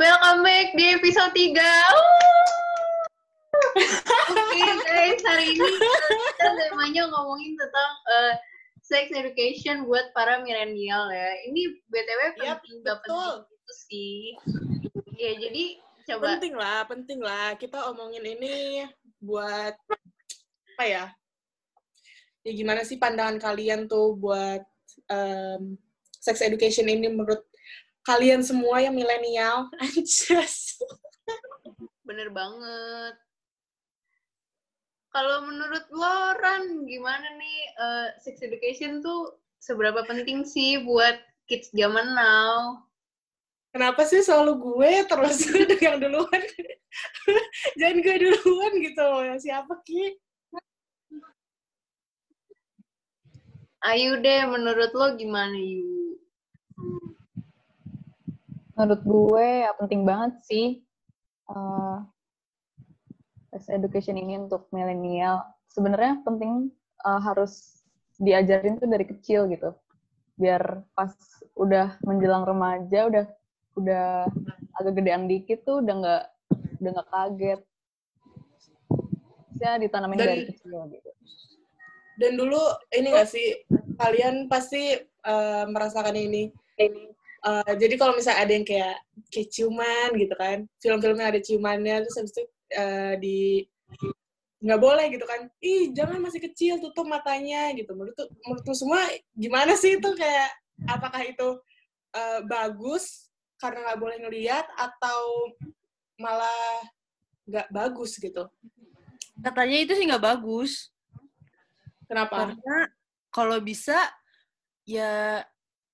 Welcome back di episode 3. Oke guys, hari ini kita temanya ngomongin tentang uh, sex education buat para milenial ya. Ini BTW Yap, penting gak betul. penting itu sih. Ya, jadi coba Penting lah, penting lah. Kita omongin ini buat apa ya? Ya gimana sih pandangan kalian tuh buat em, sex education ini menurut kalian semua yang milenial? Anjas. bener banget. Kalau menurut lo, Ran, gimana nih uh, sex education tuh seberapa penting sih buat kids zaman now? Kenapa sih selalu gue terus yang duluan? Jangan gue duluan gitu. Siapa Ki? Ayo deh, menurut lo gimana, Yu? Menurut gue ya penting banget sih sex education ini untuk milenial. Sebenarnya penting eh, harus diajarin tuh dari kecil gitu, biar pas udah menjelang remaja udah udah agak gedean dikit tuh udah nggak udah nggak kaget. Bisa ditanamin Dan- dari kecil gitu. Dan dulu ini gak sih kalian pasti eh, merasakan ini. Eh, jadi kalau misalnya ada yang kayak kayak ciuman gitu kan, film-filmnya ada ciumannya terus habis itu eh, di nggak boleh gitu kan, ih jangan masih kecil tutup matanya gitu. Menurut menurut semua gimana sih itu kayak apakah itu eh, bagus karena nggak boleh ngelihat atau malah nggak bagus gitu? Katanya itu sih nggak bagus. Kenapa? Karena kalau bisa ya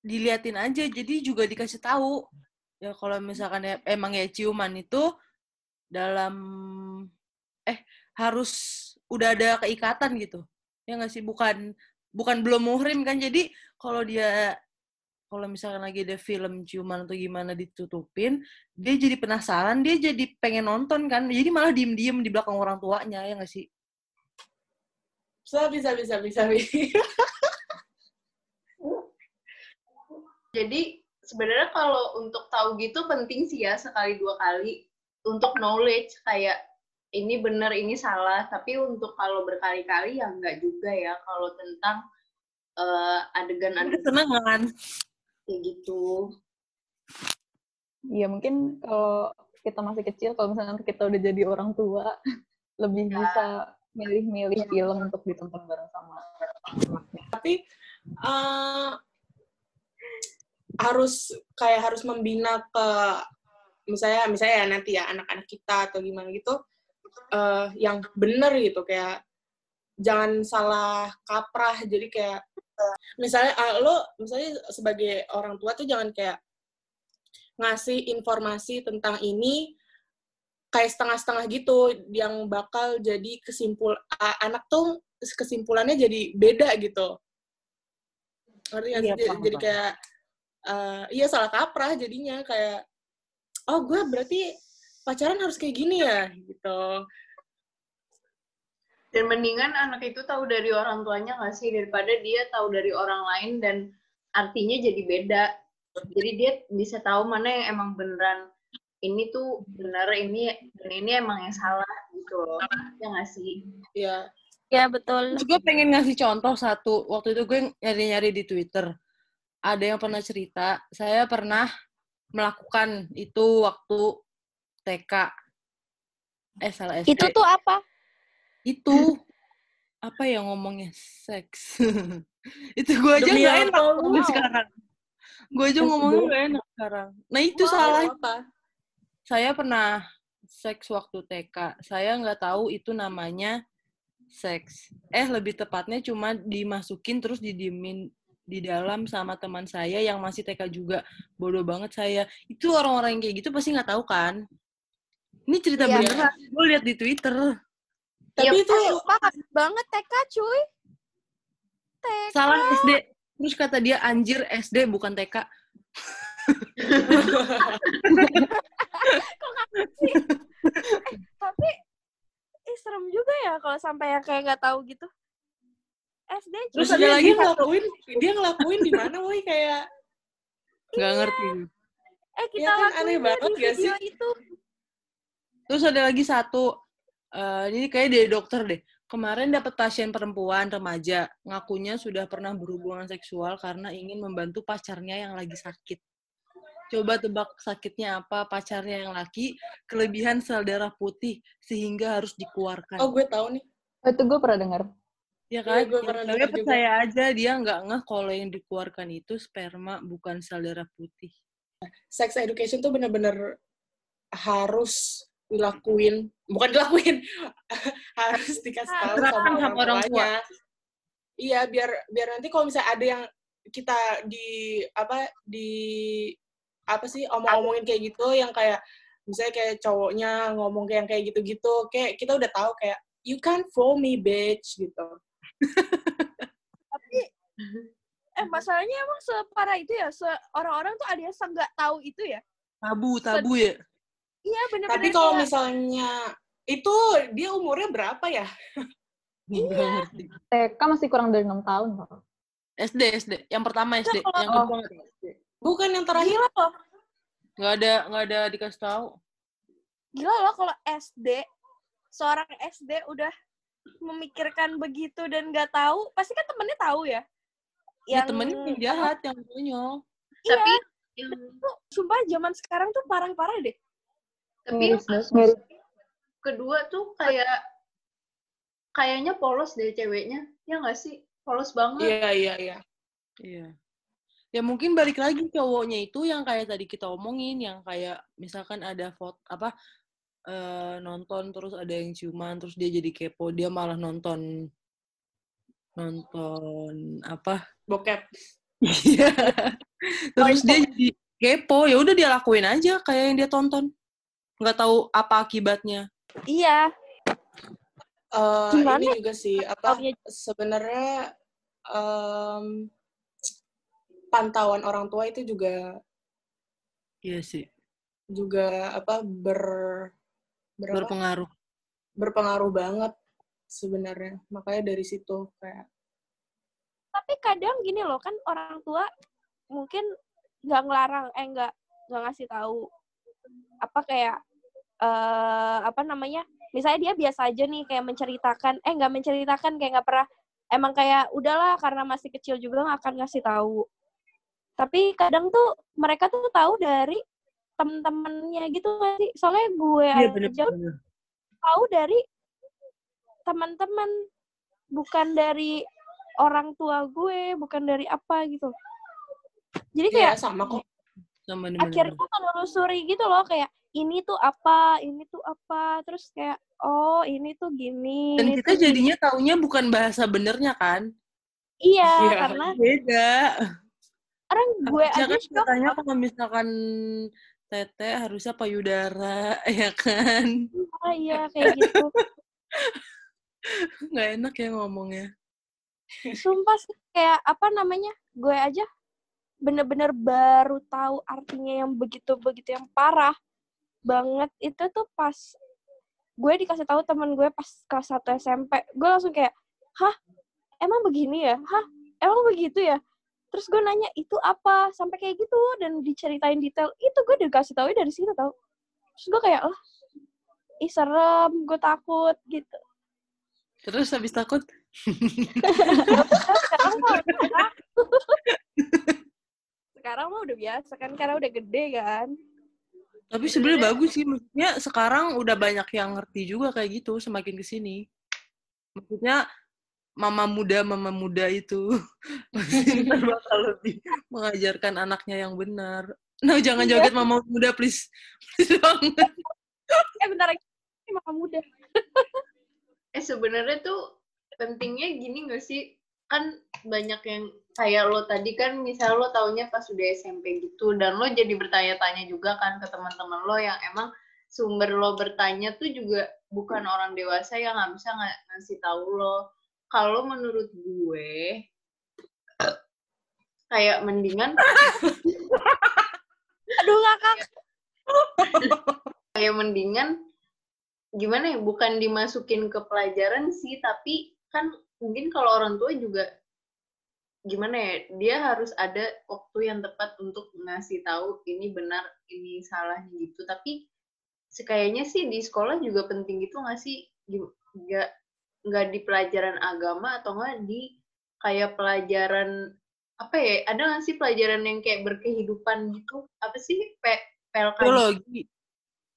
diliatin aja. Jadi juga dikasih tahu. Ya kalau misalkan ya, emang ya ciuman itu dalam eh harus udah ada keikatan gitu. Ya nggak sih bukan bukan belum muhrim kan. Jadi kalau dia kalau misalkan lagi ada film ciuman atau gimana ditutupin, dia jadi penasaran, dia jadi pengen nonton kan. Jadi malah diem-diem di belakang orang tuanya ya nggak sih? Bisa, bisa, bisa, bisa. bisa. Jadi sebenarnya kalau untuk tahu gitu penting sih ya sekali dua kali untuk knowledge kayak ini benar ini salah tapi untuk kalau berkali-kali ya enggak juga ya kalau tentang eh, adegan-adegan Kesenangan. kayak gitu. Iya mungkin kalau kita masih kecil, kalau misalnya kita udah jadi orang tua, lebih Ya. bisa milih-milih film untuk ditonton bareng sama anaknya. tapi eh, harus kayak harus membina ke misalnya misalnya ya nanti ya anak-anak kita atau gimana gitu eh, yang bener gitu kayak jangan salah kaprah jadi kayak misalnya eh, lo misalnya sebagai orang tua tuh jangan kayak ngasih informasi tentang ini kayak setengah-setengah gitu yang bakal jadi kesimpul a- anak tuh kesimpulannya jadi beda gitu ngerti? Iya, jadi, paham, jadi paham. Eh, iya salah kaprah jadinya kayak oh gue berarti pacaran harus kayak gini ya gitu Dan mendingan anak itu tahu dari orang tuanya nggak sih daripada dia tahu dari orang lain dan artinya jadi beda. Jadi dia bisa tahu mana yang emang beneran ini tuh bener ini dan ini emang yang salah gitu loh. Ya nggak sih? ya Ya betul. Gue pengen ngasih contoh satu. Waktu itu gue nyari-nyari di Twitter. Ada yang pernah cerita, saya pernah melakukan itu waktu TK. Eh, salah SD. Itu tuh apa? Itu. Apa ya ngomongnya? Seks. itu gue aja Demi nggak enak ngomong sekarang. Gue aja ngomongnya nggak enak sekarang. Nah itu Wow, salah. apa Saya pernah seks waktu TK. Saya nggak tahu itu namanya seks. Eh lebih tepatnya cuma dimasukin terus didiemin di dalam sama teman saya yang masih TK juga. Bodoh banget saya. Itu orang-orang yang kayak gitu pasti nggak tahu kan? Ini cerita Iya. beneran. Gue lihat di Twitter. tapi Iya, itu Lupa banget TK cuy. TK. Salah SD. Terus kata dia anjir SD bukan TK. Tapi ih, serem juga ya kalau sampai yang kayak nggak tahu gitu. SD Terus ada lagi dia ngelakuin dia ngelakuin di mana woi kayak Nggak ngerti. Eh kita Iya kan, aneh ya banget di gak sih? video itu. Terus ada lagi satu, eh, ini kayak dari dokter deh. Kemarin dapat pasien perempuan remaja, ngakunya sudah pernah berhubungan seksual karena ingin membantu pacarnya yang lagi sakit. Coba tebak sakitnya apa pacarnya yang laki, kelebihan sel darah putih sehingga harus dikeluarkan. Oh, gue tahu nih. Oh, itu gue pernah dengar. Ya kan? iya, gue dengar juga. percaya aja dia nggak ngeh kalau yang dikeluarkan itu sperma bukan sel darah putih. Sex education tuh bener-bener harus dilakuin, bukan dilakuin, harus dikasih tahu sama, sama orang orang tuanya. Iya, biar biar nanti kalau misalnya ada yang kita di apa di apa sih omong-omongin kayak gitu yang kayak misalnya kayak cowoknya ngomong kayak yang kayak gitu-gitu, kayak kita udah tahu kayak you can't fool me bitch gitu. Tapi eh masalahnya emang separah itu ya, se orang-orang tuh ada yang nggak tahu itu ya. Tabu, tabu ya. Iya bener-bener. Tapi kalau misalnya itu dia umurnya berapa ya? Ngerti. TK masih kurang dari enam tahun kok. SD, SD. Yang pertama SD. kalau- Yang kedua nggak tahu. Bukan yang terakhir. Loh, Nggak ada, nggak ada dikasih tahu. gila loh kalau SD seorang SD udah memikirkan begitu dan nggak tahu, pasti kan temennya tahu ya. Ya temennya yang jahat, yang konyol. Iya, Tapi yang tuh, sumpah zaman sekarang tuh parah-parah deh. tapi yang Miris, miris, miris. kedua tuh kayak kayaknya polos deh ceweknya. Ya nggak sih? Polos banget. Iya, iya, iya. Iya. Ya mungkin balik lagi cowoknya itu yang kayak tadi kita omongin, yang kayak misalkan ada foto apa eh, nonton terus ada yang ciuman terus dia jadi kepo, dia malah nonton nonton apa? Bokep. Iya. terus dia jadi kepo, ya udah dia lakuin aja kayak yang dia tonton. Nggak tahu apa akibatnya. Iya, Eh, Gimana ini juga sih apa sebenarnya em, pantauan orang tua itu juga Iya sih. juga apa ber, ber apa? Berpengaruh. berpengaruh banget sebenarnya makanya dari situ kayak tapi kadang gini loh kan orang tua mungkin nggak ngelarang eh nggak nggak ngasih tahu apa kayak eh apa namanya misalnya dia biasa aja nih kayak menceritakan eh nggak menceritakan kayak nggak pernah emang kayak udahlah karena masih kecil juga nggak akan ngasih tahu tapi kadang tuh mereka tuh tahu dari temen-temennya gitu nggak sih soalnya gue Iya aja bener-bener. tahu dari teman-teman bukan dari orang tua gue bukan dari apa gitu jadi kayak ya sama kok Sama akhirnya menelusuri gitu loh kayak ini tuh apa ini tuh apa terus kayak oh ini tuh gini Dan kita jadinya taunya bukan bahasa benernya kan? iya Iya. karena Beda. orang gue aja kan katanya kalau misalkan tete harusnya payudara, ya kan? ah, iya kayak gitu. Nggak enak ya ngomongnya. sumpah sih kayak apa namanya gue aja bener-bener baru tahu artinya yang begitu begitu yang parah banget. Itu tuh pas gue dikasih tahu teman gue pas kelas 1 SMP gue langsung kayak hah emang begini ya? Hah emang begitu ya terus gue nanya itu apa? Sampai kayak gitu dan diceritain detail. Itu gue dikasih tahu dari situ tau. Terus gue kayak lah ih serem gue takut gitu. Terus habis takut, sekarang mah udah sekarang mah udah biasa kan karena udah gede kan. Tapi sebenarnya bagus sih. Maksudnya sekarang udah banyak yang ngerti juga kayak gitu semakin ke sini. Maksudnya mama muda mama muda itu pasti bakal lebih mengajarkan anaknya yang benar. Nah jangan Iya. joget mama muda please, please banget. eh bentar lagi ini mama muda Eh sebenarnya tuh pentingnya gini gak sih? Kan banyak yang kayak lo tadi kan misal lo taunya pas udah SMP gitu dan lo jadi bertanya-tanya juga kan ke teman-teman lo yang emang sumber lo bertanya tuh juga bukan orang dewasa yang nggak bisa nga- ngasih tahu lo. Kalau menurut gue kayak mendingan aduh ngakak kayak mendingan gimana ya bukan dimasukin ke pelajaran sih tapi kan mungkin kalau orang tua juga gimana ya dia harus ada waktu yang tepat untuk ngasih tahu ini benar ini salahnya gitu. Tapi sekayaknya sih di sekolah juga penting gitu nggak sih? Nggak nggak di pelajaran agama atau nggak di kayak pelajaran apa ya ada nggak sih pelajaran yang kayak berkehidupan gitu apa sih P PLK Biologi.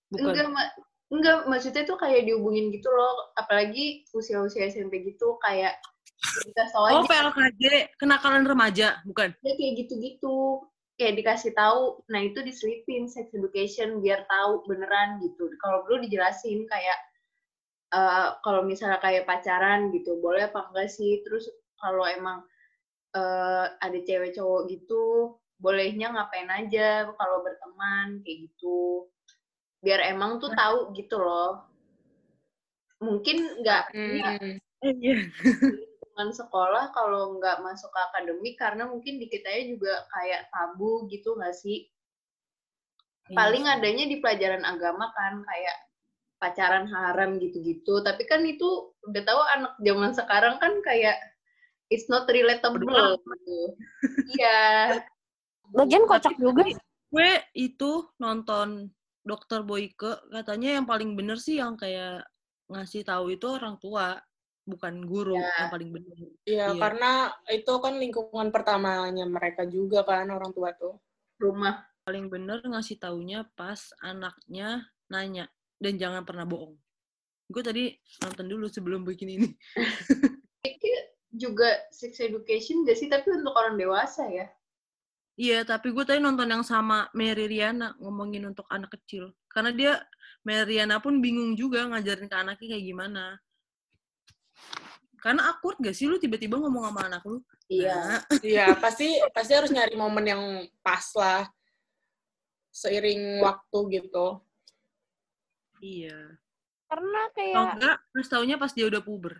Bukan. enggak ma- enggak maksudnya tuh kayak dihubungin gitu loh apalagi usia-usia SMP gitu kayak kita Oh, aja PLKJ, kenakalan remaja, bukan? ya kayak gitu-gitu kayak dikasih tahu nah itu diselipin sex education biar tahu beneran gitu kalau perlu dijelasin kayak eh, kalau misalnya kayak pacaran gitu boleh apa enggak sih? Terus kalau emang eh, ada cewek cowok gitu bolehnya ngapain aja kalau berteman kayak gitu. Biar emang tuh tahu gitu loh. Mungkin nggak Hmm. Iya. sekolah kalau nggak masuk ke akademik karena mungkin di kitanya juga kayak tabu gitu nggak sih? Paling adanya di pelajaran agama kan kayak pacaran haram gitu-gitu tapi kan itu udah tahu anak zaman sekarang kan kayak it's not relatable gitu iya Lagian kocak juga. Gue itu nonton Dokter Boyke, katanya yang paling bener sih yang kayak ngasih tahu itu orang tua, bukan guru Ya. yang paling bener. Iya, Iya. karena itu kan lingkungan pertamanya mereka juga kan orang tua tuh. rumah Paling bener ngasih taunya pas anaknya nanya dan jangan pernah bohong. Gue tadi nonton dulu sebelum bikin ini. juga sex education gak sih tapi untuk orang dewasa ya Iya, tapi gue tadi nonton yang sama Mary Riana ngomongin untuk anak kecil. Karena dia, Mary Riana pun bingung juga ngajarin ke anaknya kayak gimana. Karena awkward gak sih lu tiba-tiba ngomong sama anak lu? iya Nah, Iya, pasti pasti harus nyari momen yang pas lah. Seiring waktu gitu. Iya. Karena Kalau kayak enggak, terus taunya pas dia udah puber.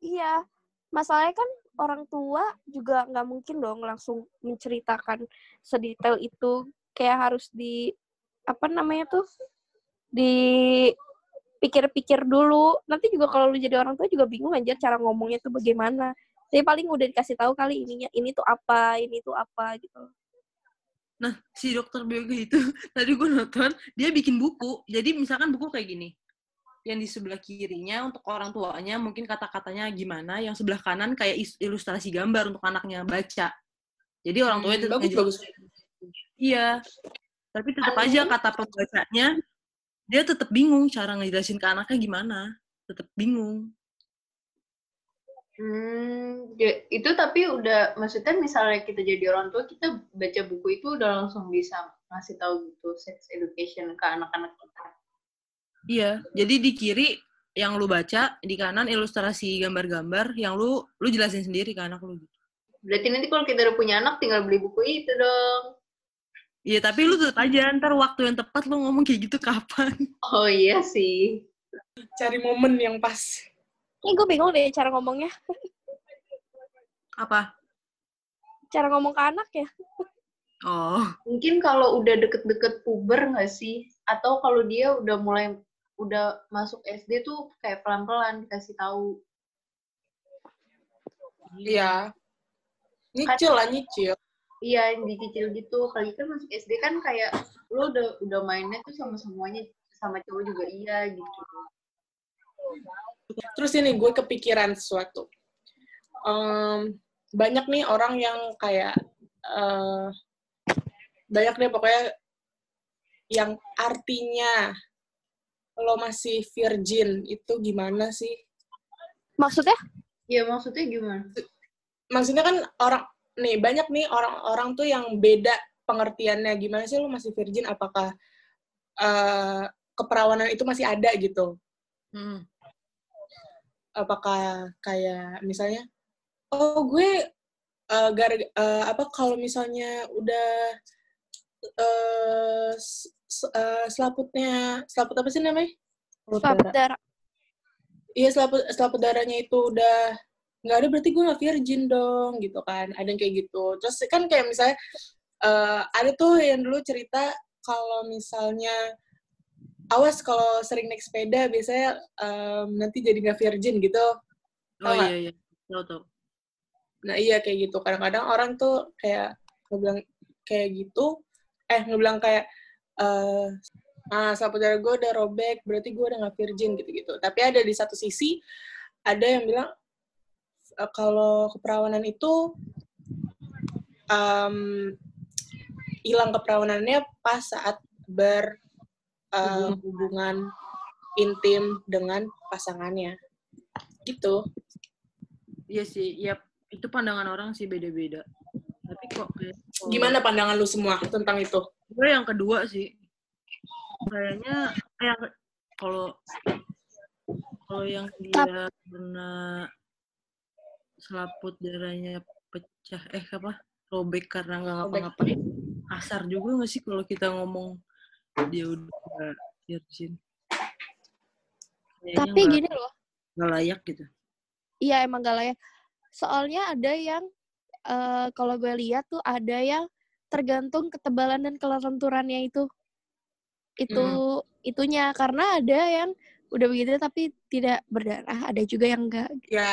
iya, masalahnya kan orang tua juga nggak mungkin dong langsung menceritakan sedetail itu. Kayak harus di apa namanya tuh dipikir-pikir dulu. Nanti juga kalau lu jadi orang tua juga bingung aja cara ngomongnya tuh bagaimana. Tapi paling udah dikasih tahu kali ininya ini tuh apa, ini tuh apa gitu. Nah, si dokter Bioga itu, tadi gue nonton, dia bikin buku. Jadi misalkan buku kayak gini. Yang di sebelah kirinya untuk orang tuanya mungkin kata-katanya gimana, yang sebelah kanan kayak ilustrasi gambar untuk anaknya baca. Jadi orang tuanya Hmm, bagus, bagus. Iya. Tapi tetap aja kata pembacanya, dia tetap bingung cara ngejelasin ke anaknya gimana. Tetap bingung. Hmm, ya, itu tapi udah maksudnya misalnya kita jadi orang tua kita baca buku itu udah langsung bisa ngasih tahu gitu sex education ke anak-anak kita. Iya. Jadi di kiri yang lu baca, di kanan ilustrasi gambar-gambar yang lu lu jelasin sendiri ke anak lu. Berarti nanti kalau kita udah punya anak tinggal beli buku itu dong. Iya, tapi lu tetap aja ntar waktu yang tepat lu ngomong kayak gitu kapan. Oh iya sih. Cari momen yang pas. Ini gue bingung deh cara ngomongnya. Apa? Cara ngomong ke anak ya. Oh, Mungkin kalau udah deket-deket puber nggak sih? Atau kalau dia udah mulai udah masuk SD tuh kayak pelan-pelan dikasih tahu. Iya. Nyicil lah, nyicil. Iya, yang dicicil gitu. Kali kan masuk SD kan kayak lu udah udah mainnya tuh sama semuanya sama cowok juga iya gitu. Terus ini gue kepikiran sesuatu. Em, banyak nih orang yang kayak eh, banyak deh pokoknya yang artinya lo masih virgin itu gimana sih? Maksudnya? Iya, maksudnya gimana? Maksudnya kan orang nih banyak nih orang-orang tuh yang beda pengertiannya gimana sih lo masih virgin? Apakah eh, keperawanan itu masih ada gitu? hmm. Apakah kayak misalnya oh gue uh, gara uh, apa kalau misalnya udah uh, uh, selaputnya selaput apa sih namanya? Selaput darah. iya selaput selaput darahnya itu udah nggak ada berarti gue nggak virgin dong gitu kan. Ada yang kayak gitu. Terus kan kayak misalnya uh, ada tuh yang dulu cerita kalau misalnya awas kalau sering naik sepeda biasanya um, nanti jadi nggak virgin gitu Oh Tau nggak? iya iya. Tahu tahu. Nah iya kayak gitu. Kadang-kadang orang tuh kayak ngebilang kayak gitu, eh ngebilang kayak eh ah saudara gue udah robek, berarti gue udah gak virgin gitu-gitu. Tapi ada di satu sisi ada yang bilang eh, kalau keperawanan itu em, hilang keperawanannya pas saat ber eh, hubungan intim dengan pasangannya. Gitu. Iya sih, ya itu pandangan orang sih beda-beda. Tapi kok kayak kalau- gimana pandangan lu semua tentang itu? Gue yang kedua sih. Kayaknya yang kalau kalau yang dia pernah selaput darahnya pecah eh apa? Robek karena nggak ngapa-ngapain. Kasar juga nggak sih kalau kita ngomong dia udah virgin Kayaknya Tapi gini loh, nggak layak gitu iya emang gak layak. Soalnya ada yang eh, kalau gue lihat tuh ada yang tergantung ketebalan dan kelenturannya itu. Itu itunya karena ada yang udah begitu tapi tidak berdarah, ada juga yang enggak. ya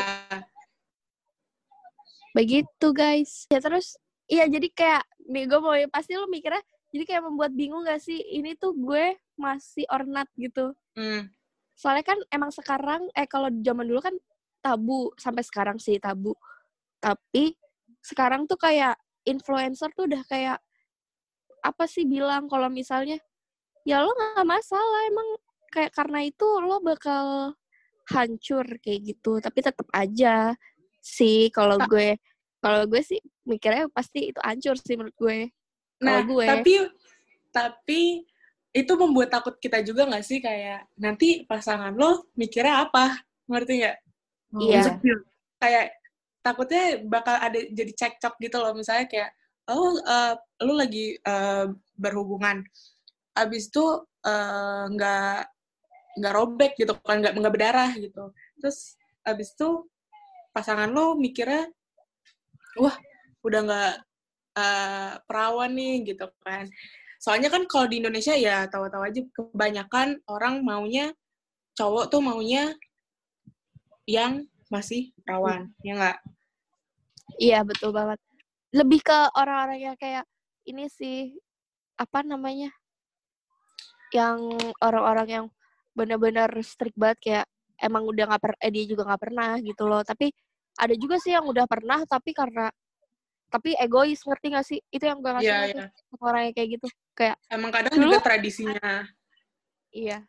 Begitu guys. Ya terus iya jadi kayak nih gue mau pasti lu mikirnya jadi kayak membuat bingung gak sih ini tuh gue masih or not gitu. hmm, soalnya kan emang sekarang eh kalau zaman dulu kan tabu sampai sekarang sih tabu. Tapi sekarang tuh kayak influencer tuh udah kayak apa sih bilang kalau misalnya ya lo nggak masalah emang kayak karena itu lo bakal hancur kayak gitu. Tapi tetap aja sih kalau gue kalau gue sih mikirnya pasti itu hancur sih menurut gue nah gue- tapi tapi itu membuat takut kita juga nggak sih? Kayak nanti pasangan lo mikirnya apa? Ngerti nggak? Iya. Insecure. kayak takutnya bakal ada jadi cekcok gitu loh. Misalnya kayak oh eh, lu lagi eh, berhubungan. Abis itu eh, nggak nggak robek gitu kan nggak nggak berdarah gitu. Terus abis itu pasangan lo mikirnya wah udah nggak eh, perawan nih gitu kan soalnya kan kalau di Indonesia ya tahu-tahu aja kebanyakan orang maunya cowok tuh maunya yang masih perawan ya nggak Iya betul banget. Lebih ke orang-orang yang kayak ini sih apa namanya? Yang orang-orang yang benar-benar strict banget kayak emang udah nggak per eh, dia juga nggak pernah gitu loh. Tapi ada juga sih yang udah pernah tapi karena tapi egois ngerti gak sih? Itu yang gue ngasih Iya, ngerti iya. sama orang yang kayak gitu. Kayak emang kadang Dulu- juga tradisinya iya.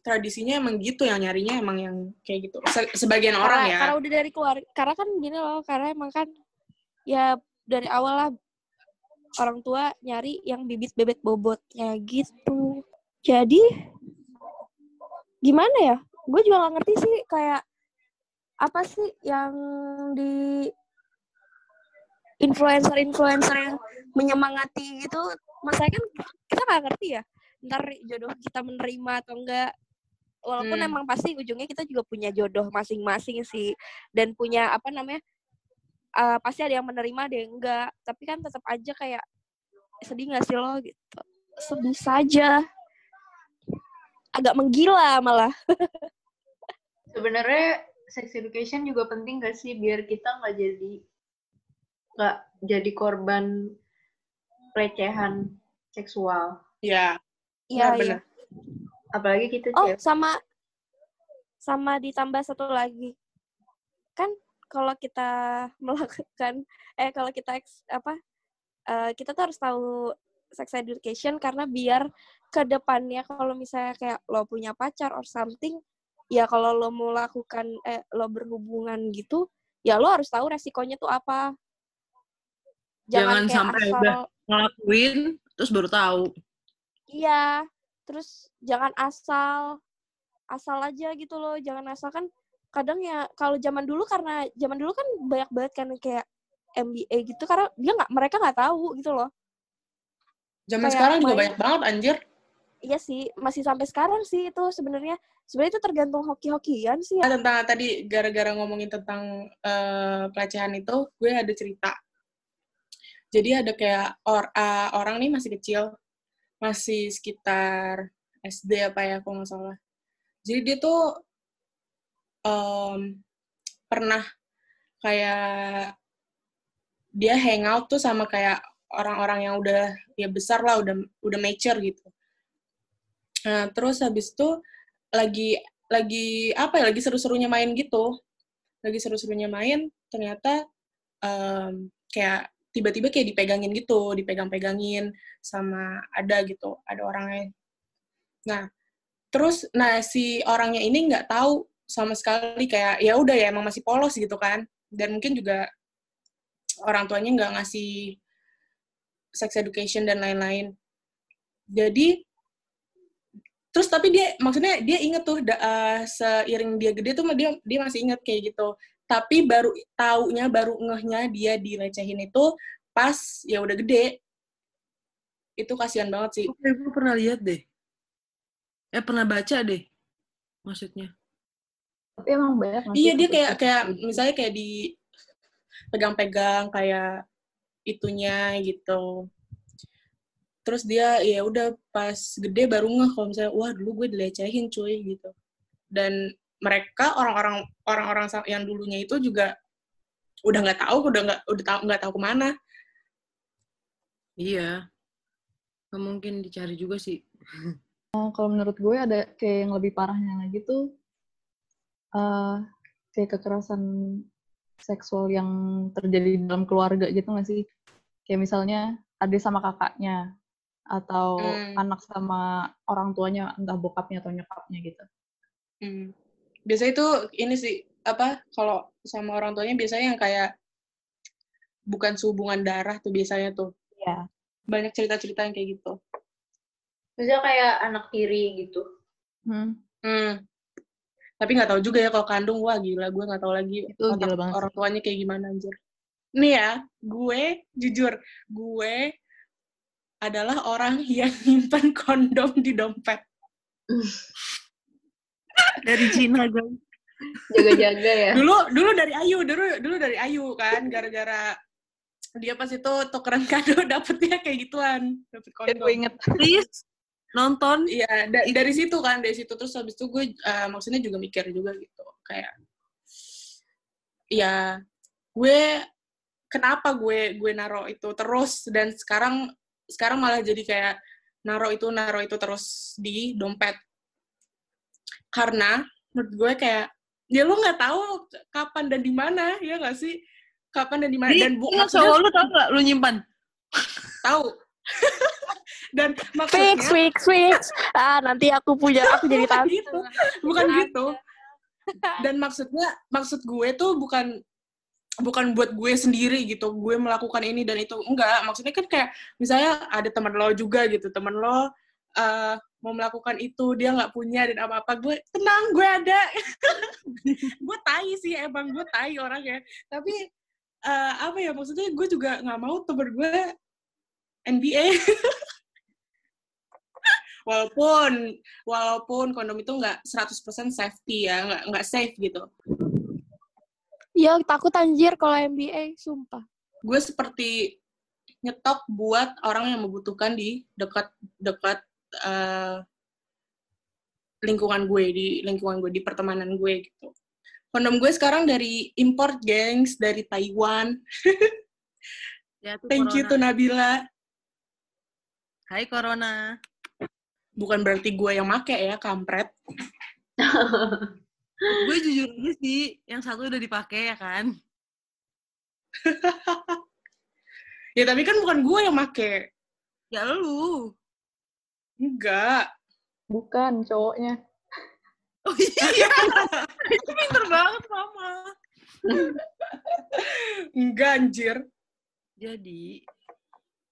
tradisinya emang gitu yang nyarinya emang yang kayak gitu Se- sebagian karena, orang ya karena udah dari keluarga karena kan gini loh karena emang kan ya dari awal lah orang tua nyari yang bibit bebet bobotnya gitu jadi gimana ya gue juga gak ngerti sih kayak apa sih yang di influencer-influencer yang menyemangati gitu masanya kan kita nggak ngerti ya ntar jodoh kita menerima atau enggak walaupun Hmm. emang pasti ujungnya kita juga punya jodoh masing-masing sih dan punya apa namanya eh, pasti ada yang menerima ada yang enggak tapi kan tetap aja kayak sedih nggak sih lo gitu? Sedih saja. Agak menggila malah. Sebenarnya sex education juga penting gak sih? Biar kita nggak jadi nggak jadi korban pelecehan seksual. ya iya benar-benar. iya Apalagi kita Oh, cewek. sama sama ditambah satu lagi. Kan kalau kita melakukan eh kalau kita eks- apa eh, kita tuh harus tahu sex education karena biar ke depannya kalau misalnya kayak lo punya pacar or something ya kalau lo mau lakukan eh lo berhubungan gitu ya lo harus tahu resikonya tuh apa. Jangan kayak sampai asal udah ngelakuin terus baru tahu. Iya, terus jangan asal asal aja gitu loh, jangan asal kan kadang ya kalau zaman dulu karena zaman dulu kan banyak banget kan kayak MBA gitu karena dia nggak mereka nggak tahu gitu loh. zaman Kayak sekarang juga banyak banget anjir. Iya sih, masih sampai sekarang sih itu sebenarnya. Sebenarnya itu tergantung hoki-hokian sih. Ah, tentang tadi gara-gara ngomongin tentang eh, pelecehan itu gue ada cerita jadi ada kayak or, ah, orang nih masih kecil masih sekitar SD apa ya kalau nggak salah. Jadi dia tuh em, pernah kayak dia hangout tuh sama kayak orang-orang yang udah ya besar lah udah udah mature gitu. Nah terus habis itu lagi lagi apa ya lagi seru-serunya main gitu. Lagi seru-serunya main ternyata em, kayak tiba-tiba kayak dipegangin gitu dipegang-pegangin sama ada gitu ada orangnya nah terus nah si orangnya ini nggak tahu sama sekali kayak ya udah ya emang masih polos gitu kan. Dan mungkin juga orang tuanya nggak ngasih sex education dan lain-lain. Jadi terus tapi dia maksudnya dia inget tuh da- eh, seiring dia gede tuh dia dia masih inget kayak gitu tapi baru taunya baru ngehnya dia dilecehin itu pas ya udah gede itu kasihan banget sih Oke, gue pernah lihat deh. Eh, pernah baca deh. Maksudnya. Tapi emang banyak iya dia kayak kayak gitu? misalnya kayak di pegang-pegang kayak itunya gitu terus dia ya udah pas gede baru ngeh kalau misalnya wah dulu gue dilecehin cuy gitu dan mereka orang-orang orang-orang yang dulunya itu juga udah nggak tahu udah nggak udah tahu nggak tahu ke mana Iya. Nggak mungkin dicari juga sih. Nah, kalau menurut gue ada kayak yang lebih parahnya lagi tuh eh kayak kekerasan seksual yang terjadi dalam keluarga gitu nggak sih? Kayak misalnya adik sama kakaknya atau Hmm. anak sama orang tuanya entah bokapnya atau nyokapnya gitu. Hmm. Biasanya itu ini sih apa kalau sama orang tuanya biasanya yang kayak bukan sehubungan darah tuh biasanya tuh Iya. banyak cerita-cerita yang kayak gitu Misalnya kayak anak tiri gitu. Hmm. Hmm. Tapi nggak tahu juga ya kalau kandung, wah gila, gue nggak tahu lagi Itu otak gila banget orang tuanya kayak gimana anjir. Nih ya, gue jujur, gue adalah orang yang nyimpan kondom di dompet. Dari Cina, guys. Jaga-jaga ya. Dulu dulu dari Ayu, dulu dulu dari Ayu kan, gara-gara dia pas itu tukeran kado dapetnya kayak gituan, dapet Dan gue kondom. inget Please, nonton. Iya, da- dari situ kan, dari situ terus habis itu gue eh, maksudnya juga mikir juga gitu, kayak ya gue kenapa gue gue naro itu terus dan sekarang sekarang malah jadi kayak naro itu naro itu terus di dompet karena menurut gue kayak ya lu nggak tahu kapan dan di mana ya nggak sih? Kapan dan di mana? Dan bu maksudnya cowok lu tau gak lu nyimpan? tahu. Dan Fix, maksudnya fix, fix. Ah, nanti aku punya, aku jadi bukan gitu. Bukan gitu. Dan maksudnya maksud gue tuh bukan bukan buat gue sendiri gitu. Gue melakukan ini dan itu. Enggak. Maksudnya kan kayak misalnya ada teman lo juga gitu. Teman lo eh, mau melakukan itu dia nggak punya dan apa apa gue tenang gue ada. Gue tai sih emang gue tai orangnya. Tapi eh, apa ya maksudnya gue juga nggak mau temen gue NBA walaupun walaupun kondom itu nggak 100% safety ya nggak nggak safe gitu. Iya, takut anjir kalau MBA, sumpah. gue seperti nyetok buat orang yang membutuhkan di dekat eh, lingkungan gue di lingkungan gue di pertemanan gue gitu kondom gue sekarang dari import gengs dari Taiwan Ya, tuh thank you to corona. Nabila Hai Corona. bukan berarti gue yang make ya kampret Gue jujur aja sih, yang satu udah dipakai ya kan? ya tapi kan bukan gue yang make Ya lu. Enggak bukan cowoknya. Oh iya. Itu pinter banget mama. enggak anjir Jadi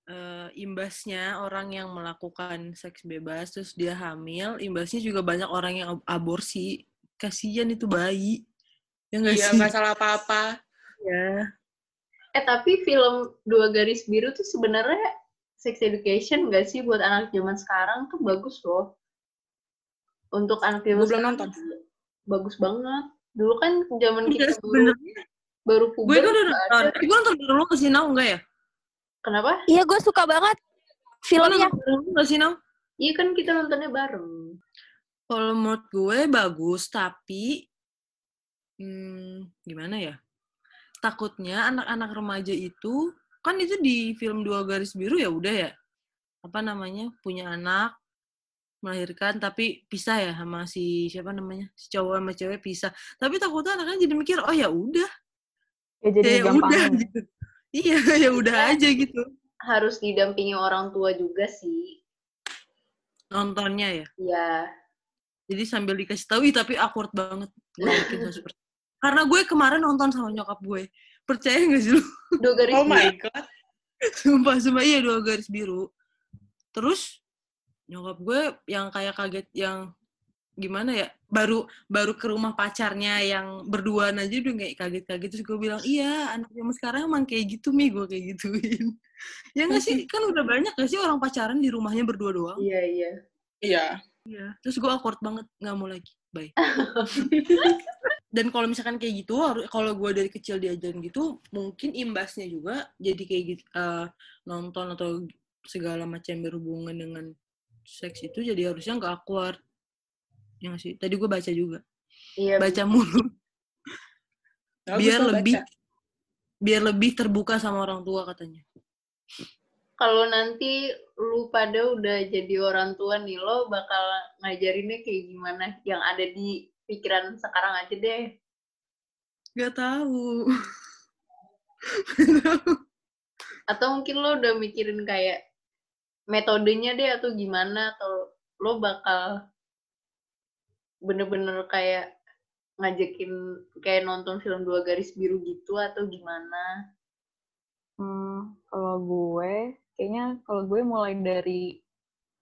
eh, imbasnya orang yang melakukan seks bebas terus dia hamil, imbasnya juga banyak orang yang ab- aborsi. Kasihan itu bayi. Ya nggak iya sih? salah apa-apa Ya. Eh tapi film Dua Garis Biru tuh sebenarnya sex education nggak sih buat anak zaman sekarang tuh bagus loh. Untuk anak zaman Gue belum sekarang nonton. bagus banget. Dulu kan zaman Enggak kita baru, sebenarnya. baru Gue puber tuh udah nonton. Eh, gue nonton dulu ke Sinau enggak ya? Kenapa? Iya, gue suka banget Gue filmnya. nonton dulu nggak Sinau? Iya kan kita nontonnya bareng. Kalau menurut gue bagus, tapi hmm, gimana ya? takutnya anak-anak remaja itu kan itu di film dua garis biru ya udah ya? Apa namanya? Punya anak melahirkan tapi pisah ya sama si siapa namanya? Si cowok sama cewek pisah. Tapi takutnya anaknya jadi mikir oh ya udah. Ya jadi ya udah gitu. Iya ya udah aja gitu. Harus didampingi orang tua juga sih. nontonnya ya? Iya. jadi sambil dikasih tahu "Ih, tapi awkward banget. 100%. karena gue kemarin nonton sama nyokap gue percaya gak sih lu Dua garis Oh my biru. god. sumpah sumpah iya dua garis biru terus nyokap gue yang kayak kaget yang gimana ya baru baru ke rumah pacarnya yang berduaan aja udah kayak kaget-kaget terus gue bilang iya anak zaman sekarang emang kayak gitu mi gue kayak gituin ya nggak sih kan udah banyak gak sih orang pacaran di rumahnya berdua doang Iya, iya. Iya. Iya. Terus gue awkward banget, nggak mau lagi. Bye. Dan kalau misalkan kayak gitu, harus- kalau gue dari kecil diajarin gitu, mungkin imbasnya juga jadi kayak gitu, eh, nonton atau segala macam berhubungan dengan seks itu jadi harusnya nggak awkward. Ya nggak sih? Tadi gue baca juga. Iya. Baca mulu. Bagus biar lo baca. lebih biar lebih terbuka sama orang tua katanya. Kalau nanti lu pada udah jadi orang tua nih, lo bakal ngajarinnya kayak gimana? Yang ada di pikiran sekarang aja deh. Gak tahu. Atau mungkin lo udah mikirin kayak metodenya deh atau gimana? Atau lo bakal bener-bener kayak ngajakin kayak nonton film dua garis biru gitu atau gimana? Hmm, kalau gue, kayaknya kalau gue mulai dari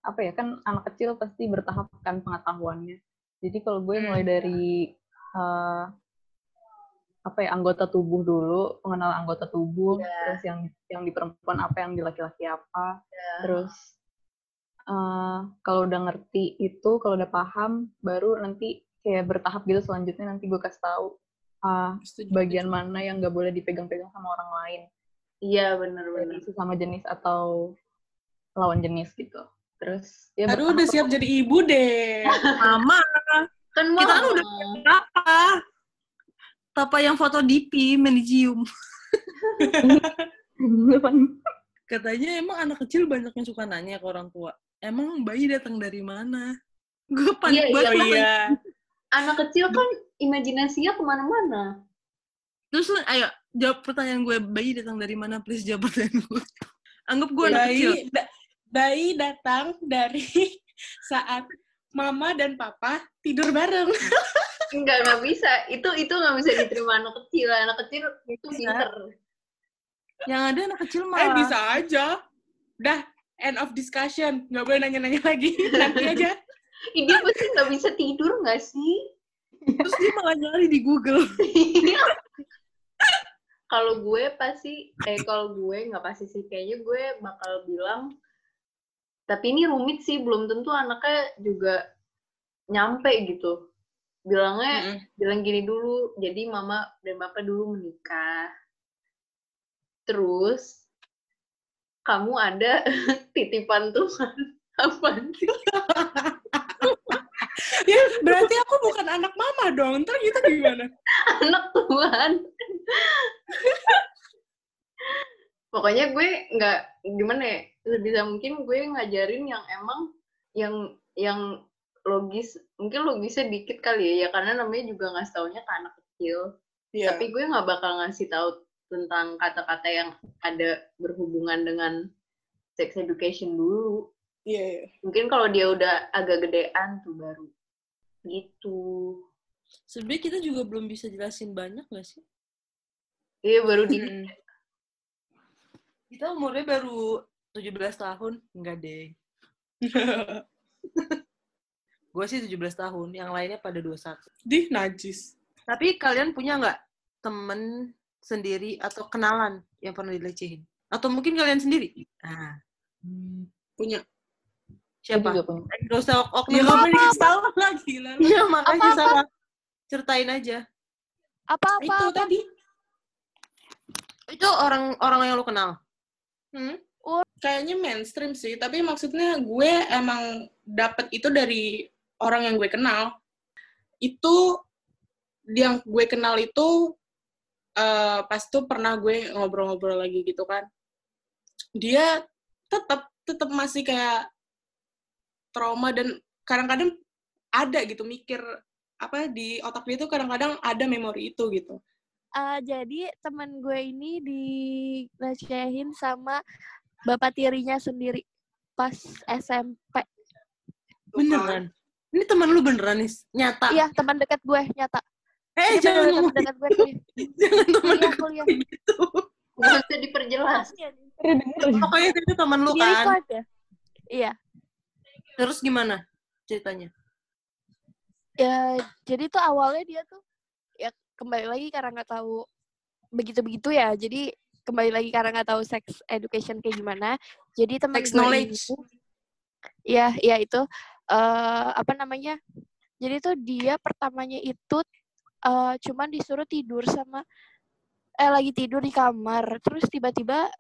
apa ya kan anak kecil pasti bertahap kan pengetahuannya. Jadi kalau gue mulai dari eh, apa ya anggota tubuh dulu, pengenalan anggota tubuh, Iya. terus yang yang di perempuan apa, yang di laki-laki apa, terus eh, kalau udah ngerti itu, kalau udah paham, baru nanti kayak bertahap gitu selanjutnya nanti gue kasih tahu ah, Setuju. bagian mana yang nggak boleh dipegang-pegang sama orang lain Iya bener-bener. dari sesama jenis atau lawan jenis gitu. Terus ya Aduh, udah siap jadi ibu deh. Mama, Kan kita kan udah apa? Tapa yang foto DP menicium. Katanya emang anak kecil banyak yang suka nanya ke orang tua. Emang bayi datang dari mana? Gue panik Iya, banget. Oh iya. Anak kecil kan imajinasinya ke mana-mana. Terus ayo jawab pertanyaan gue. Bayi datang dari mana? Please jawab pertanyaan gue. Anggap gue anak kecil. Da- bayi datang dari saat mama dan papa tidur bareng. Enggak, nggak bisa. Itu itu nggak bisa diterima anak kecil. Anak kecil itu pinter. Yang ada anak kecil Eh, malah. bisa aja. Udah, end of discussion. Nggak boleh nanya-nanya lagi. Nanti aja. Dia pasti nggak bisa tidur nggak sih? Terus dia malah nyari di Google. kalau gue pasti, eh kalau gue nggak pasti sih. Kayaknya gue bakal bilang, tapi ini rumit sih. Belum tentu anaknya juga nyampe gitu. Bilangnya, Mm-mm. bilang gini dulu. Jadi mama dan bapak dulu menikah. Terus kamu ada titipan Tuhan. Apa sih? Ya, berarti aku bukan anak mama dong. Ntar kita gimana? anak Tuhan. Pokoknya gue nggak gimana ya sebisa mungkin gue ngajarin yang emang yang yang logis mungkin logisnya dikit kali ya ya karena namanya juga ngasih taunya ke anak kecil Iya. tapi gue nggak bakal ngasih tahu tentang kata-kata yang ada berhubungan dengan sex education dulu Iya, iya. mungkin kalau dia udah agak gedean tuh baru gitu Sebenarnya kita juga belum bisa jelasin banyak gak sih? iya baru di. Kita umurnya baru 17 tahun. Enggak deh. Gue sih 17 tahun, yang lainnya pada 21. Di najis. Tapi kalian punya nggak temen sendiri atau kenalan yang pernah dilecehin? Atau mungkin kalian sendiri? Ah. Hmm. Punya. Siapa? Gak usah ok Ya, nggak boleh dikasih tahu lagi. Lalu. Iya, makanya Apa-apa? salah. Ceritain aja. Apa-apa? Itu tadi. Itu orang orang yang lu kenal. Hmm? Kayaknya mainstream sih, tapi maksudnya gue emang dapet itu dari orang yang gue kenal. Itu yang gue kenal itu eh, pas tuh pernah gue ngobrol-ngobrol lagi gitu kan dia tetap tetap masih kayak trauma dan kadang-kadang ada gitu mikir apa di otak dia tuh kadang-kadang ada memori itu gitu Eh, jadi teman gue ini dilecehin sama bapak tirinya sendiri pas SMP. Beneran. Ini teman lu beneran nih, nyata. Iya, teman dekat gue nyata. Eh, Ini jangan ngomong teman dekat gue kuliah. jangan teman Kuliah, dekat kuliah. gitu. Usah diperjelas. Iya, ya? Pokoknya itu teman lu kan. ya? Iya. Terus gimana ceritanya? Ya, jadi tuh awalnya dia tuh kembali lagi karena nggak tahu begitu-begitu ya. Jadi kembali lagi karena nggak tahu sex education kayak gimana. Jadi teman Sex gue knowledge. ini, ya, ya itu eh apa namanya? Jadi tuh dia pertamanya itu eh cuman disuruh tidur sama eh lagi tidur di kamar. Terus tiba-tiba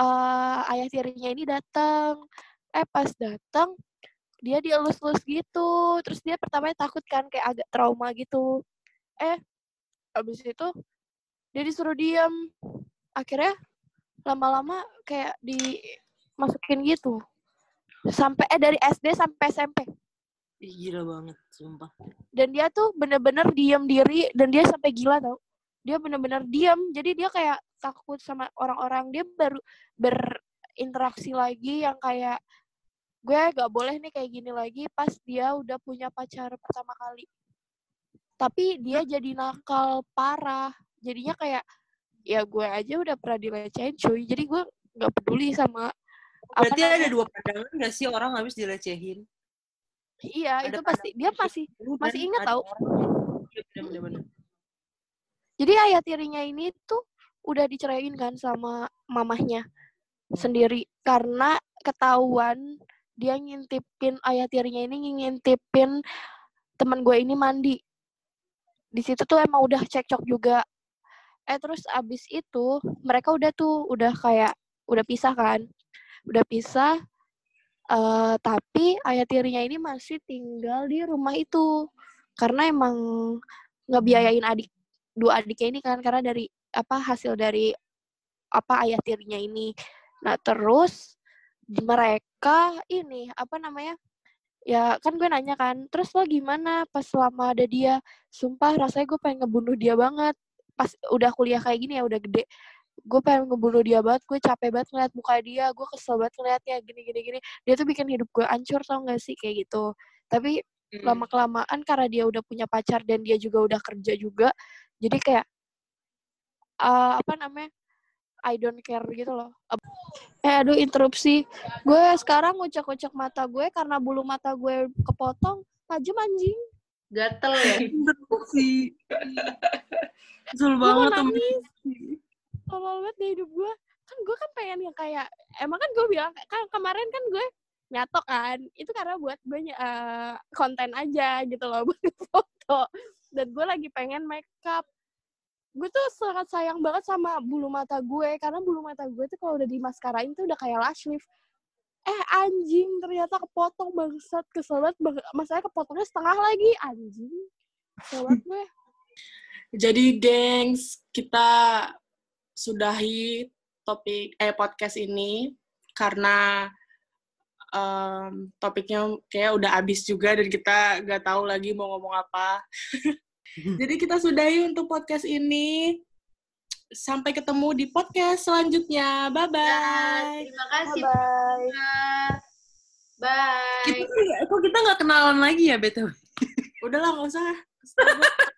eh ayah tirinya ini datang. Eh pas datang dia dielus-elus gitu terus dia pertamanya takut kan kayak agak trauma gitu eh abis itu dia disuruh diam akhirnya lama-lama kayak dimasukin gitu. Sampai eh dari SD sampai SMP Ih, gila banget, sumpah. dan dia tuh bener-bener diam diri dan dia sampai gila tau. Dia bener-bener diam jadi dia kayak takut sama orang-orang. Dia baru berinteraksi lagi yang kayak gue gak boleh nih kayak gini lagi pas dia udah punya pacar pertama kali tapi dia jadi nakal parah jadinya kayak ya gue aja udah pernah dilecehin cuy jadi gue nggak peduli sama apa Berarti ada dua pandangan gak sih orang habis dilecehin? iya Ada itu pasti dia masih masih ingat tau. Iya, bener-bener. Jadi ayah tirinya ini tuh udah diceraiin kan sama mamahnya sendiri karena ketahuan dia ngintipin ayah tirinya ini ngintipin teman gue ini mandi. Di situ tuh emang udah cekcok juga. Eh terus abis itu mereka udah tuh udah kayak udah pisah kan. Udah pisah eh tapi ayah tirinya ini masih tinggal di rumah itu karena emang ngebiayain adik dua adiknya ini kan karena dari apa hasil dari apa ayah tirinya ini. Nah terus mereka ini apa namanya ya kan gue nanya kan terus lo gimana pas selama ada dia? Sumpah rasanya gue pengen ngebunuh dia banget. Pas udah kuliah kayak gini ya udah gede gue pengen ngebunuh dia banget. Gue capek banget ngeliat muka dia gue kesel banget ngeliatnya gini gini gini. Dia tuh bikin hidup gue ancur tau gak sih? Kayak gitu. Tapi Hmm. lama kelamaan karena dia udah punya pacar dan dia juga udah kerja juga jadi kayak eh, apa namanya I don't care gitu loh. Eh aduh interupsi. Gue sekarang ngucek-ngucek mata gue karena bulu mata gue kepotong tajam anjing. Gatel ya. Kesel gue mau banget tuh. tolol banget di hidup gue. Kan gue kan pengen yang kayak emang kan gue bilang kan kemarin kan gue nyatok kan. Itu karena buat gue eh, konten aja gitu loh buat foto. Dan gue lagi pengen make up gue tuh sangat sayang banget sama bulu mata gue karena bulu mata gue tuh kalau udah dimaskarain tuh udah kayak lash lift eh anjing ternyata kepotong bangsat. Kesel banget bang- masalahnya kepotongnya setengah lagi. Anjing kesel banget gue. Jadi gengs, kita sudahi topik eh podcast ini karena em, topiknya kayak udah habis juga dan kita nggak tahu lagi mau ngomong apa. Jadi kita sudahi untuk podcast ini. Sampai ketemu di podcast selanjutnya. Bye Ya, bye. terima kasih. bye Bye. Bye. Kita, kok kita nggak kenalan lagi ya, BTW? Udahlah nggak usah.